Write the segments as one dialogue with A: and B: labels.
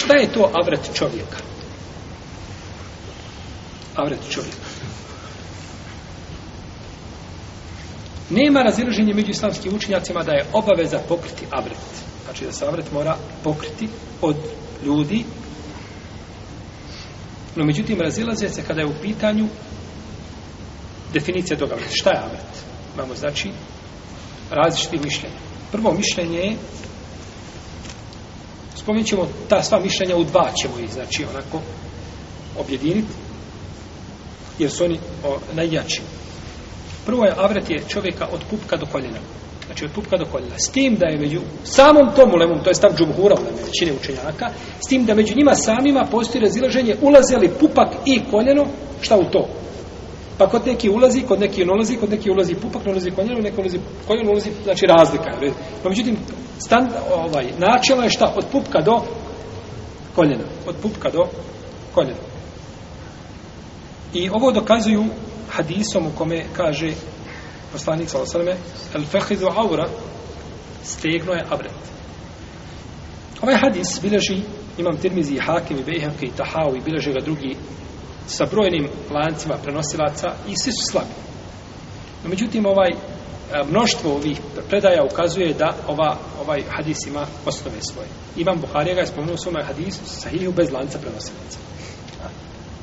A: Šta je to avret čovjeka? Avret čovjeka. Nema raziloženja među islamskim učinjacima da je obaveza pokriti avret. Znači da se avret mora pokriti od ljudi. No međutim, razilaze se kada je u pitanju definicija toga avret. Šta je avret? Imamo znači različiti mišljenje. Prvo mišljenje je spominut ćemo ta sva mišljenja u dva ćemo ih, znači, onako objediniti jer su oni o, najjači prvo je avret je čovjeka od pupka do koljena znači od pupka do koljena s tim da je među samom tom ulemom to je stav džumhura u većine učenjaka s tim da među njima samima postoji razilaženje ulaze li pupak i koljeno šta u to Pa kod neki ulazi, kod neki ne ulazi, kod neki ulazi pupak, ne ulazi konjeno, neko ulazi konjeno, ne ulazi, znači razlika. Pa međutim, stand, ovaj, načelo je šta? Od pupka do koljena. Od pupka do koljena. I ovo dokazuju hadisom u kome kaže poslanik sa el fehidu aura stegno je abret. Ovaj hadis bileži imam tirmizi i hakim i bejhem i tahavu i bileži ga drugi sa brojnim lancima prenosilaca i svi su slabi. No, međutim, ovaj e, mnoštvo ovih predaja ukazuje da ova, ovaj hadis ima osnove svoje. Imam Buharija ga je spomenuo u svom hadisu sa hiliju bez lanca prenosilaca.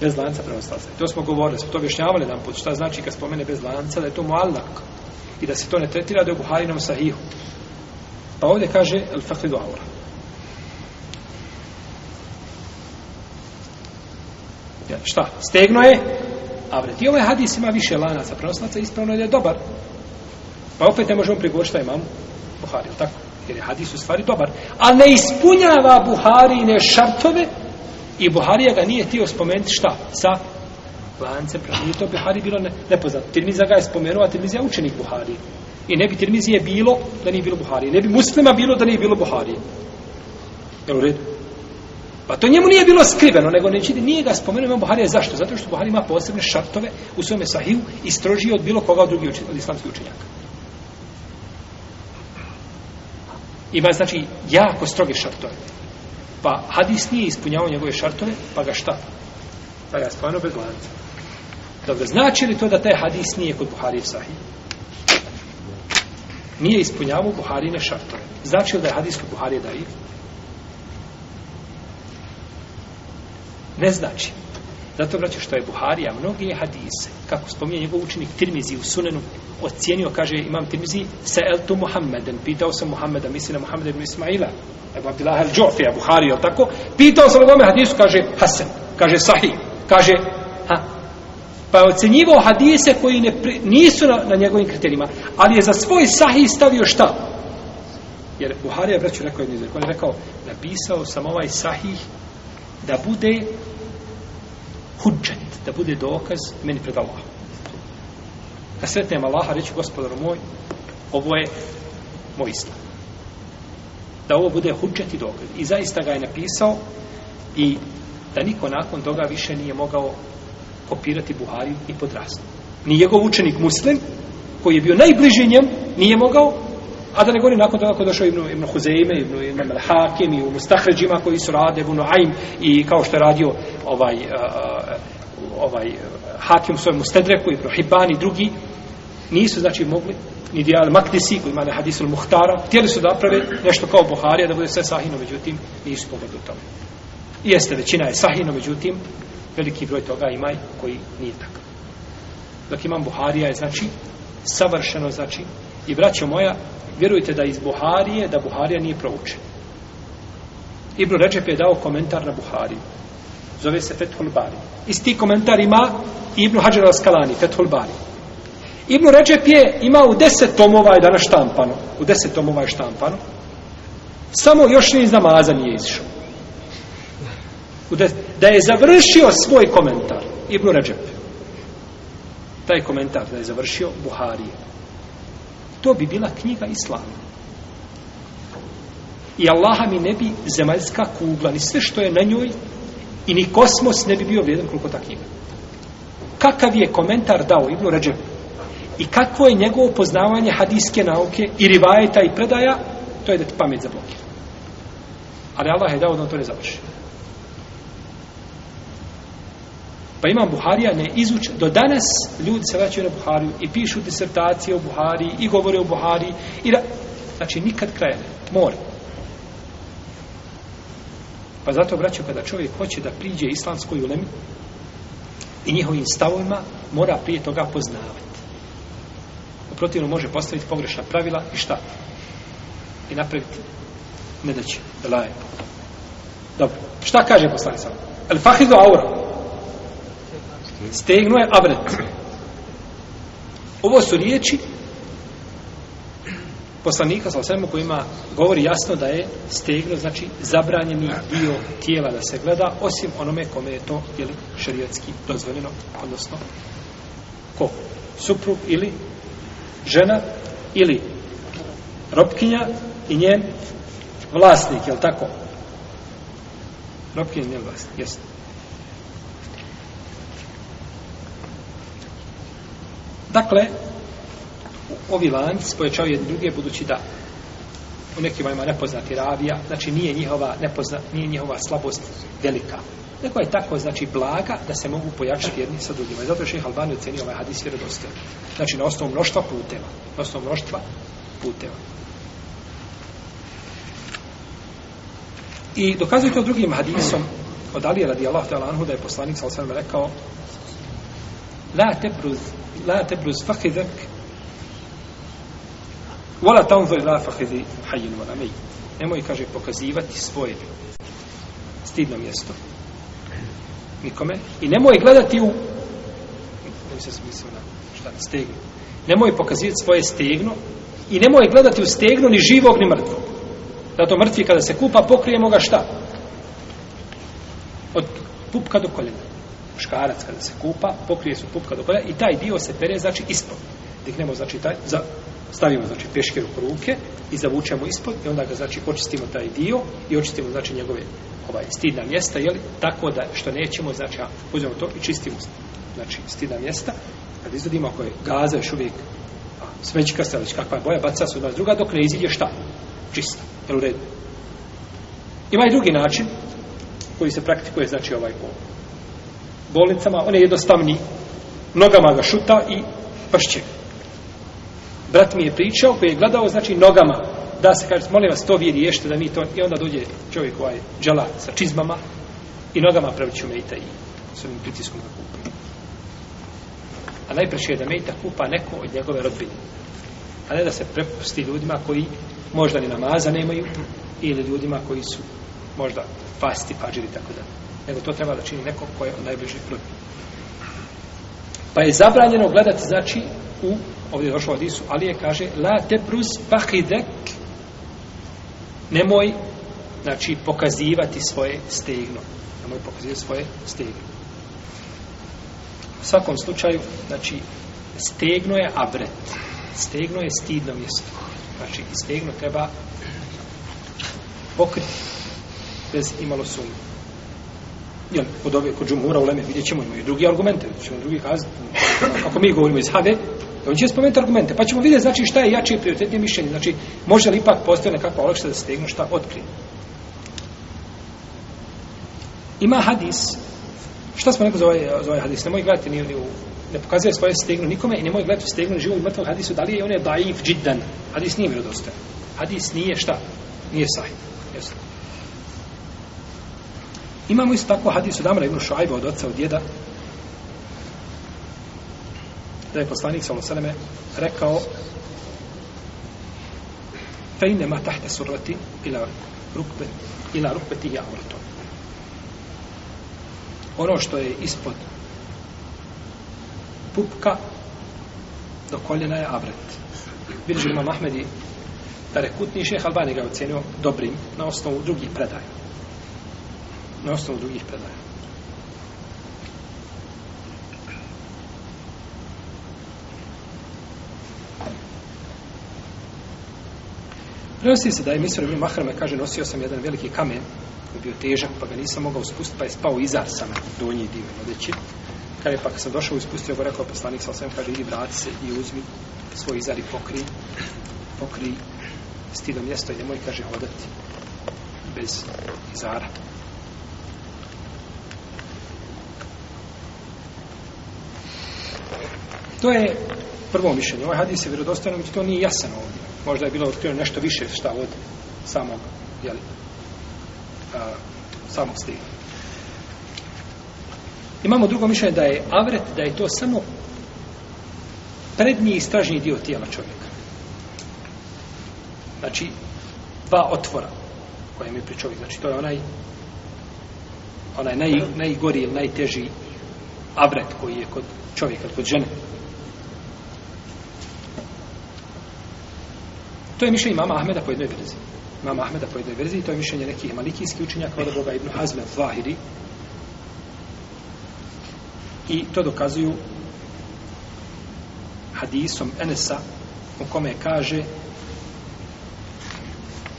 A: Bez lanca prenosilaca. To smo govorili, smo to objašnjavali jedan put. Šta znači kad spomene bez lanca, da je to mualnak i da se to ne tretira da je u Buharinom sahihu. Pa ovdje kaže, el fakridu aura. šta, stegno je avret. I ovaj hadis ima više lanaca prenoslaca, ispravno je da je dobar. Pa opet ne možemo prigovoriti šta imam Buhari, tako? Jer je hadis u stvari dobar. A ne ispunjava Buharine šartove i Buharija ga nije htio spomenuti šta? Sa lance prenoslaca. to Buhari bilo ne, nepoznato. Tirmiza ga je spomenuo, a Tirmiza je učenik Buhari. I ne bi Tirmizije bilo da nije bilo Buharije. Ne bi muslima bilo da nije bilo Buharije. Jel u redu? Pa to njemu nije bilo skriveno, nego neći, nije ga spomenuo imam Buharije. Zašto? Zato što Buharije ima posebne šartove u svome sahiju i strožije od bilo koga od drugih učenjaka, od islamskih učenjaka. Ima, znači, jako stroge šartove. Pa hadis nije ispunjavao njegove šartove, pa ga šta? Pa ga spomenuo bez glanca. Dobro, znači li to da taj hadis nije kod Buharije sahiju? Nije ispunjavao Buharine šartove. Znači li da je hadis kod Buharije daiv? Znači Ne znači. Zato vraću što je Buharija mnoge hadise, kako spominje njegov učenik Tirmizi u Sunenu, ocjenio, kaže imam Tirmizi, se el tu Muhammeden, pitao sam Muhammeda, misli na Muhammeda ibn Ismaila, Ebu Abdullah el Džofija, Buharija, tako, pitao sam ovome hadisu, kaže Hasan, kaže Sahih, kaže, ha, pa je ocjenjivo hadise koji ne, pri, nisu na, na njegovim kriterijima, ali je za svoj Sahih stavio šta? Jer Buharija, vraću, rekao je, rekao, napisao sam ovaj Sahih da bude hudžet, da bude dokaz meni pred Allahom. Kad sretnem Allaha, reći gospodar moj, ovo je moj islam. Da ovo bude hudžet i dokaz. I zaista ga je napisao i da niko nakon toga više nije mogao kopirati Buhariju i podrastu. Ni njegov učenik muslim, koji je bio najbliži njem, nije mogao, A da ne govorim nakon toga ko došao Ibn, Ibn Huzeime, Ibn, Ibn Hakim i u Mustahređima koji su rade, Ibn Aim i kao što je radio ovaj, uh, ovaj Hakim u svojemu Stedreku, Ibn Hibban i drugi, nisu znači mogli ni dijal Maktisi koji ima na hadisu Muhtara, htjeli su da prave nešto kao Buharija da bude sve sahino, međutim nisu pogledu u tome. Jeste, većina je sahino, međutim veliki broj toga ima koji nije tako. Dok imam Buharija je znači savršeno znači I braćo moja, vjerujte da iz Buharije, da Buharija nije proučen. Ibn Recep je dao komentar na Buhariju. Zove se Fethul Bari. Isti komentar ima Ibn Hajar Raskalani, Fethul Bari. Ibn Recep je ima u deset tomova je danas štampano. U deset tomova je štampano. Samo još ni iz namaza nije izišao. Des... Da je završio svoj komentar, Ibn Recep. Taj komentar da je završio Buharije. To bi bila knjiga islama. I Allaha mi ne bi zemaljska kugla, ni sve što je na njoj, i ni kosmos ne bi bio vrijedan koliko ta knjiga. Kakav je komentar dao Ibnu Ređebu? I kakvo je njegovo poznavanje hadijske nauke i rivajeta i predaja? To je da ti pamet zablokira. Ali Allah je dao da to ne završi. Pa ima Buharija ne izuč do danas ljudi se vraćaju na Buhariju i pišu disertacije o Buhariji i govore o Buhariji i ra... znači nikad kraja ne, mora. Pa zato vraćaju kada čovjek hoće da priđe islamskoj ulemi i njihovim stavovima mora prije toga poznavati. U protivnom može postaviti pogrešna pravila i šta? I napraviti ne da će, da Dobro. Šta kaže poslanica? El fahidu aura. Stegnuo je abret. Ovo su riječi poslanika sa osvijemu kojima govori jasno da je stegno, znači zabranjeni dio tijela da se gleda, osim onome kome je to ili šarijetski dozvoljeno, odnosno ko? Suprug ili žena ili ropkinja i njen vlasnik, je li tako? Ropkinja i njen vlasnik, jesno. Dakle, ovi lanci pojačaju jedne druge, budući da u nekima ima nepoznati ravija, znači nije njihova, nepozna, nije njihova slabost velika. Neko je tako, znači, blaga da se mogu pojačati jedni sa drugima. I zato je Šeha Albani ocenio ovaj hadis vjerodostojno. Znači, na osnovu mnoštva puteva. Na osnovu mnoštva puteva. I dokazuju to drugim hadisom od Ali radi Allah te Alanhu da je poslanik sa osvrame rekao la tebruz la tebruz fahidak wala tanzir la fahidi hajin wala mej nemoj kaže pokazivati svoje stidno mjesto nikome i nemoj gledati u ne se smislio na šta stegno nemoj pokazivati svoje stegno i nemoj gledati u stegno ni živog ni mrtvog zato mrtvi kada se kupa pokrijemo ga šta od pupka do koljena muškarac kada se kupa, pokrije su pupka do koja i taj dio se pere, znači, ispod. Dignemo, znači, taj, za, stavimo, znači, peškir u ruke i zavučemo ispod i onda ga, znači, očistimo taj dio i očistimo, znači, njegove ovaj, stidna mjesta, jeli, tako da što nećemo, znači, a uzmemo to i čistimo, znači, stidna mjesta, kad izvedimo, ako je gaza još uvijek svećka stavić, kakva je boja, baca se od nas druga, dok ne iziđe šta? Čista, jel u redu? Ima i drugi način koji se praktikuje, znači, ovaj ovaj bolnicama, on je jednostavni. Nogama ga šuta i pršće. Brat mi je pričao koji je gledao, znači, nogama. Da se kaže, molim vas, to vi riješite da mi to... I onda dođe čovjek ovaj džela sa čizmama i nogama praviću mejta i s ovim pritiskom ga kupi. A najpreće je da mejta kupa neko od njegove rodbine. A ne da se prepusti ljudima koji možda ni namaza nemaju ili ljudima koji su možda fasti, pađiri, tako dalje nego to treba da čini neko ko je najbliži prvi. Pa je zabranjeno gledati, znači, u, ovdje je došlo od Isu, ali je kaže, la te brus bahidek, nemoj, znači, pokazivati svoje stegno. Nemoj pokazivati svoje stegno. U svakom slučaju, znači, stegno je abret. Stegno je stidno mjesto. Znači, stegno treba pokriti bez imalo sumnje. Jel, kod ove, kod džumura u Leme, vidjet ćemo, imaju drugi argumente, vidjet ćemo drugi kazni. Ako mi govorimo iz Habe, on će spomenuti argumente, pa ćemo vidjeti, znači, šta je jače i prioritetnije mišljenje. Znači, može li ipak postoje nekakva olakšta da se stegnu šta otkri. Ima hadis, šta smo neko zove, zove hadis, nemoj gledati ni u ne pokazuje svoje stegnu nikome i nemoj gledati stegnu živo i mrtvog hadisu, da li je on je daif džiddan. Hadis nije vjerodostan. Hadis nije šta? Nije sahib. Jesu. Imamo isto tako hadis od Amra ibn Šajba od oca od djeda da je poslanik sa Loseleme rekao fejne ma tahte surrati ila rukbe ila rukbe ti ja vrto ono što je ispod pupka do koljena je avret vidiš ima Mahmedi da rekutni šeha Albani ga ocenio dobrim na osnovu drugih predaja na osnovu drugih predaja. Prenosi se da je Misra ibn Mahrame, kaže, nosio sam jedan veliki kamen, koji je bio težak, pa ga nisam mogao spustiti, pa je spao izar sam, donji dio, vodeći. Kad je pak sam došao i spustio, go rekao poslanik sa osvijem, kaže, idi vrati se i uzmi svoj izar i pokri, pokri stido mjesto i nemoj, kaže, hodati bez izara. To je prvo mišljenje. Ovaj hadis je vjerodostojno, to nije jasan ovdje. Možda je bilo otkrivo nešto više šta od samog, jeli, a, samog stiga. Imamo drugo mišljenje da je avret, da je to samo prednji i stražnji dio tijela čovjeka. Znači, dva otvora koje mi je pri čovjek. Znači, to je onaj onaj naj, najgori ili najteži avret koji je kod čovjeka, kod žene. To je mišljenje mama Ahmeda po jednoj verziji. Mama Ahmeda po jednoj verziji, to je mišljenje nekih malikijskih učenjaka od Boga Ibn Hazme Zahiri. I to dokazuju hadisom Enesa u kome kaže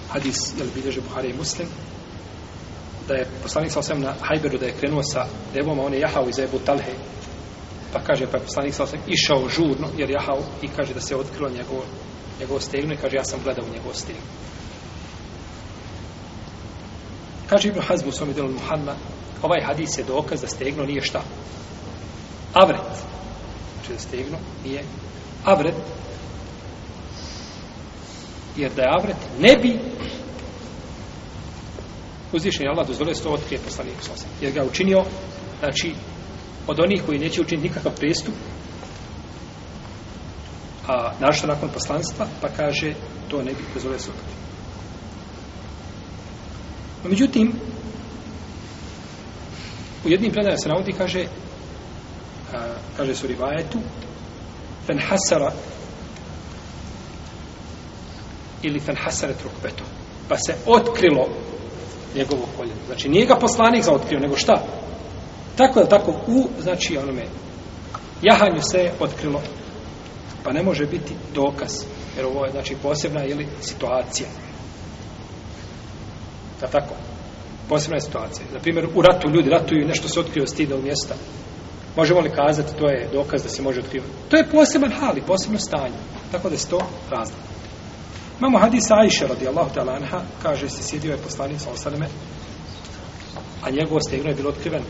A: hadis, jel bideže Buhari i Muslim, da je poslanik sa osvijem na Hajberu da je krenuo sa devom, a on je jahao iz Ebu Talhe. Pa kaže, pa je poslanik sa osvijem išao žurno, jer jahao i kaže da se otkrilo njegovo njegovo stegno i kaže ja sam gledao njegovo stegno. Kaže Ibn Hazm u svom delu Muhamma, ovaj hadis je dokaz da stegno nije šta? Avret. Znači da stegno nije avret. Jer da je avret, ne bi uzvišen je Allah dozvolio se to otkrije poslanik sa Jer ga učinio, znači, od onih koji neće učiniti nikakav prestup, a našto nakon poslanstva, pa kaže to ne bi prezvore sukati. No, međutim, u jednim predajama se navodi, kaže, a, kaže su rivajetu, fen hasara ili fen hasare trukbeto, pa se otkrilo njegovo koljeno. Znači, nije ga poslanik za otkrio, nego šta? Tako da tako, u, znači, onome, jahanju se otkrilo pa ne može biti dokaz jer ovo je znači posebna ili situacija da tako posebna je situacija na primjer u ratu ljudi ratuju nešto se otkrio stida u mjesta možemo li kazati to je dokaz da se može otkrivati to je poseban hal i posebno stanje tako da se to razli imamo hadisa Aisha radijallahu ta'ala anha kaže se sjedio je poslanic sa osaneme a njegovo stegno je bilo otkriveno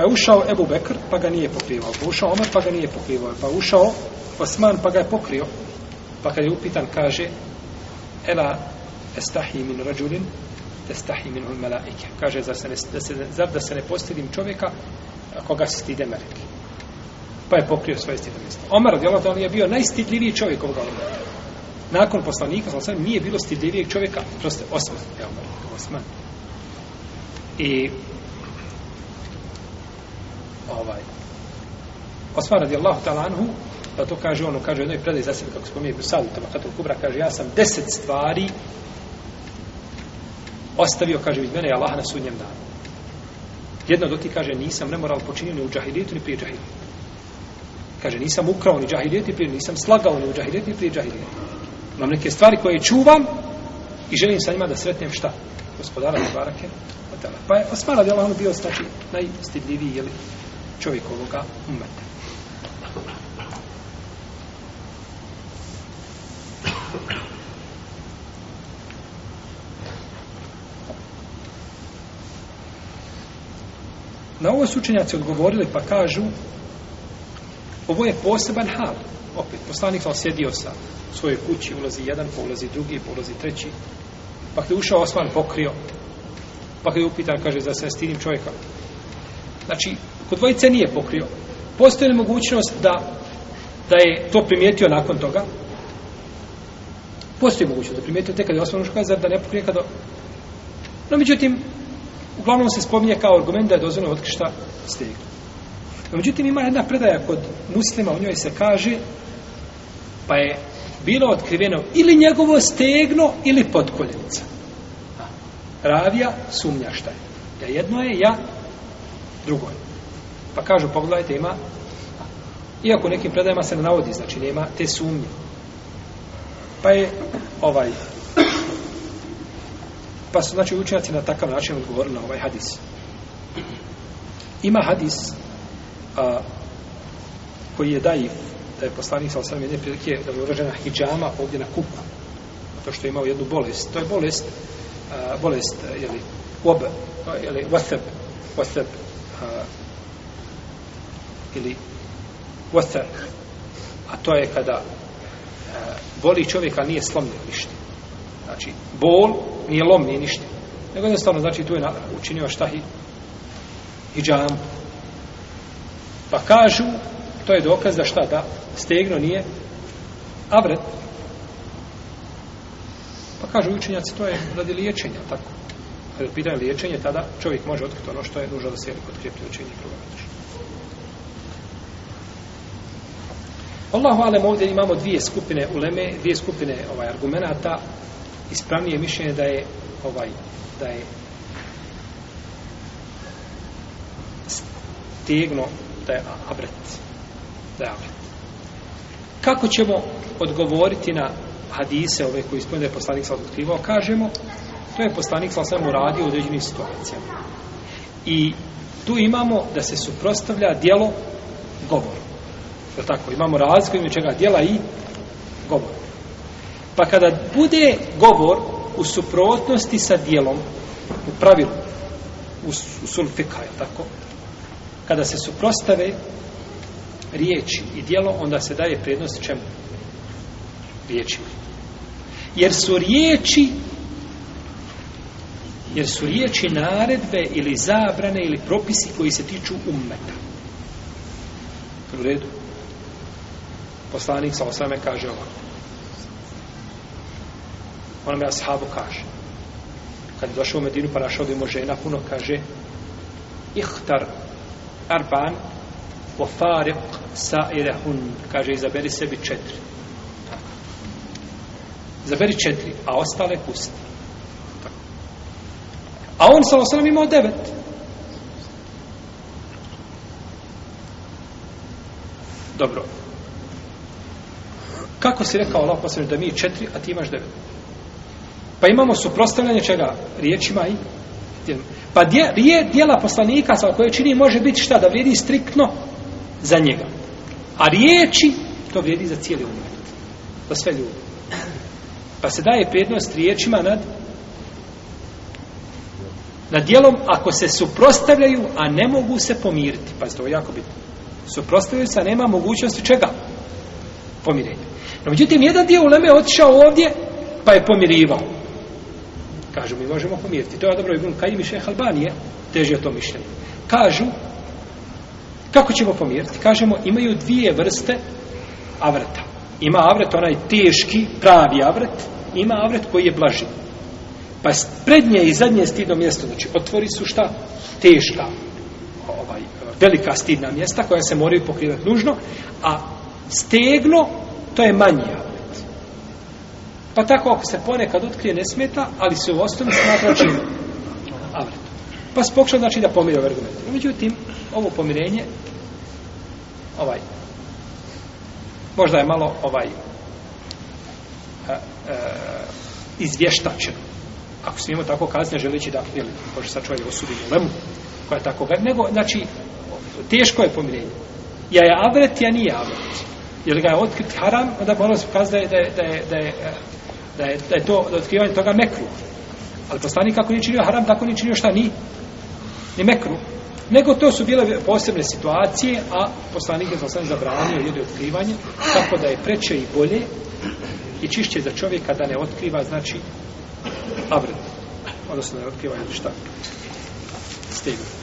A: Pa je ušao Ebu Bekr, pa ga nije pokrivao. Pa ušao Omer, pa ga nije pokrivao. Pa ušao Osman, pa ga je pokrio. Pa kad je upitan, kaže Ela estahi min rađulin, te stahi min hul melaike. Kaže, zar, se ne, da se, zar da se ne postidim čovjeka koga se stide meleke. Pa je pokrio svoje stidne mjesto. Omer, djelata, on je bio najstidljiviji čovjek ovoga Omer. Nakon poslanika, sam nije bilo stidljivijeg čovjeka, proste, Osman, je Omer, Osman. I ovaj Osman radijallahu ta'ala anhu pa to kaže ono, kaže u jednoj predaj za sebe kako spominje Bursadu, tamo Katul Kubra, kaže ja sam deset stvari ostavio, kaže, iz mene je Allah na sudnjem danu. Jedno do ti kaže, nisam nemoral počinio ni u džahilijetu, ni prije džahilijetu. Kaže, nisam ukrao ni džahilijetu, ni prije, nisam slagao ni u džahilijetu, ni prije džahilijetu. Imam neke stvari koje čuvam i želim sa njima da sretnem šta? Gospodara Tvarake, Pa je Osman radijallahu bio, znači, najstidljiviji, jeli, čovjekovog umeta. Na ovo su učenjaci odgovorili pa kažu ovo je poseban hal. Opet, poslanik sam sjedio sa svojoj kući, ulazi jedan, pa ulazi drugi, pa ulazi treći. Pa kada je ušao Osman, pokrio. Pa kada je upitan, kaže, za se stinim čovjeka. Znači, Kod dvojice nije pokrio. Postoji li mogućnost da, da je to primijetio nakon toga? Postoji mogućnost da primijetio te kada je osvano muškarac, da ne pokrije kada... No, međutim, uglavnom se spominje kao argument da je dozvoljno otkrišta stegu. No, međutim, ima jedna predaja kod muslima, u njoj se kaže, pa je bilo otkriveno ili njegovo stegno ili podkoljenica. Ravija sumnja šta je. Da jedno je ja, drugo je. Pa kažu, pogledajte, ima, iako u nekim predajama se navodi, znači nema te sumnje. Pa je ovaj, pa su, znači, učenjaci na takav način odgovorili na ovaj hadis. Ima hadis a, koji je dajiv, da je poslanik sa osam jedne prilike da je urožena hijjama ovdje na kupu. To što je imao jednu bolest. To je bolest, a, bolest, a, jeli, ob, jeli, wathab, wathab, ili water a to je kada e, boli čovjeka nije slomljeno ništa znači bol nije lom nije ništa nego jednostavno znači tu je na, učinio šta hi, hijjam pa kažu to je dokaz da šta da stegno nije avret pa kažu učinjaci to je radi liječenja tako kada pitanje liječenje tada čovjek može otkriti ono što je nužno da se otkriti učinjenje prvo Allahu alem, ovdje imamo dvije skupine uleme, dvije skupine ovaj argumenata. Ispravnije mišljenje da je ovaj da je stegno da je abret. Da je abret. Kako ćemo odgovoriti na hadise ove koji ispunje da je poslanik sa odoktivao? Kažemo, to je poslanik sa svemu radio u određenim situacijama. I tu imamo da se suprostavlja dijelo govora. Je tako? Imamo razliku ime čega djela i govor. Pa kada bude govor u suprotnosti sa dijelom, u pravilu, u, u sulfika, je tako? Kada se suprostave riječi i dijelo, onda se daje prednost čemu? Riječima. Jer su riječi jer su riječi naredbe ili zabrane ili propisi koji se tiču ummeta. U redu poslanik sa osame kaže ovo. Ono me ashabu kaže. Kad je došao u Medinu, pa našao bi mu žena puno, kaže Ihtar Arban o Farik sa Irehun. Kaže, izaberi sebi četiri. Izaberi četiri, a ostale pusti. A on sa osam imao devet. Dobro, Kako si rekao Allah poslanik da mi je četiri, a ti imaš devet? Pa imamo suprostavljanje čega? Riječima i djelima. Pa dje, rije, dijela poslanika sa koje čini može biti šta? Da vrijedi striktno za njega. A riječi, to vrijedi za cijeli umjet. Za sve ljude. Pa se daje prednost riječima nad nad dijelom ako se suprostavljaju, a ne mogu se pomiriti. Pa je to jako bitno. Suprostavljaju se, a nema mogućnosti čega? Čega? pomirenje. No, međutim, jedan dio uleme je otišao ovdje, pa je pomirivao. Kažu, mi možemo pomiriti. To je dobro, Ibn Kajim i Šeh Albanije teže o to mišljenje. Kažu, kako ćemo pomiriti? Kažemo, imaju dvije vrste avrta. Ima avret, onaj teški, pravi avret, ima avret koji je blaži. Pa prednje i zadnje stidno mjesto, znači, otvori su šta? Teška, ovaj, velika stidna mjesta koja se moraju pokrivati nužno, a stegno, to je manji avet. Pa tako ako se ponekad otkrije ne smeta, ali se u osnovi smatra čin avet. Pa se pokušao znači da pomiri ove argumente. Međutim, ovo pomirenje, ovaj, možda je malo ovaj e, e, izvještačeno. Ako smijemo tako kazne, želeći da, jel, Bože, sad čovjek osudi lemu, koja je tako, nego, znači, teško je pomirenje. Ja je avret, ja nije avret jer ga je otkrit haram, onda mora se pokazati da je, da je, da je, da je, da je, da je to da otkrivanje toga mekru. Ali poslanik kako nije činio haram, tako nije činio šta ni, ni mekru. Nego to su bile posebne situacije, a poslanik je poslanik zabranio ljudi otkrivanje, tako da je preče i bolje i čišće za čovjeka da ne otkriva, znači, avret. Odnosno, ne otkriva, jel šta? Stegu.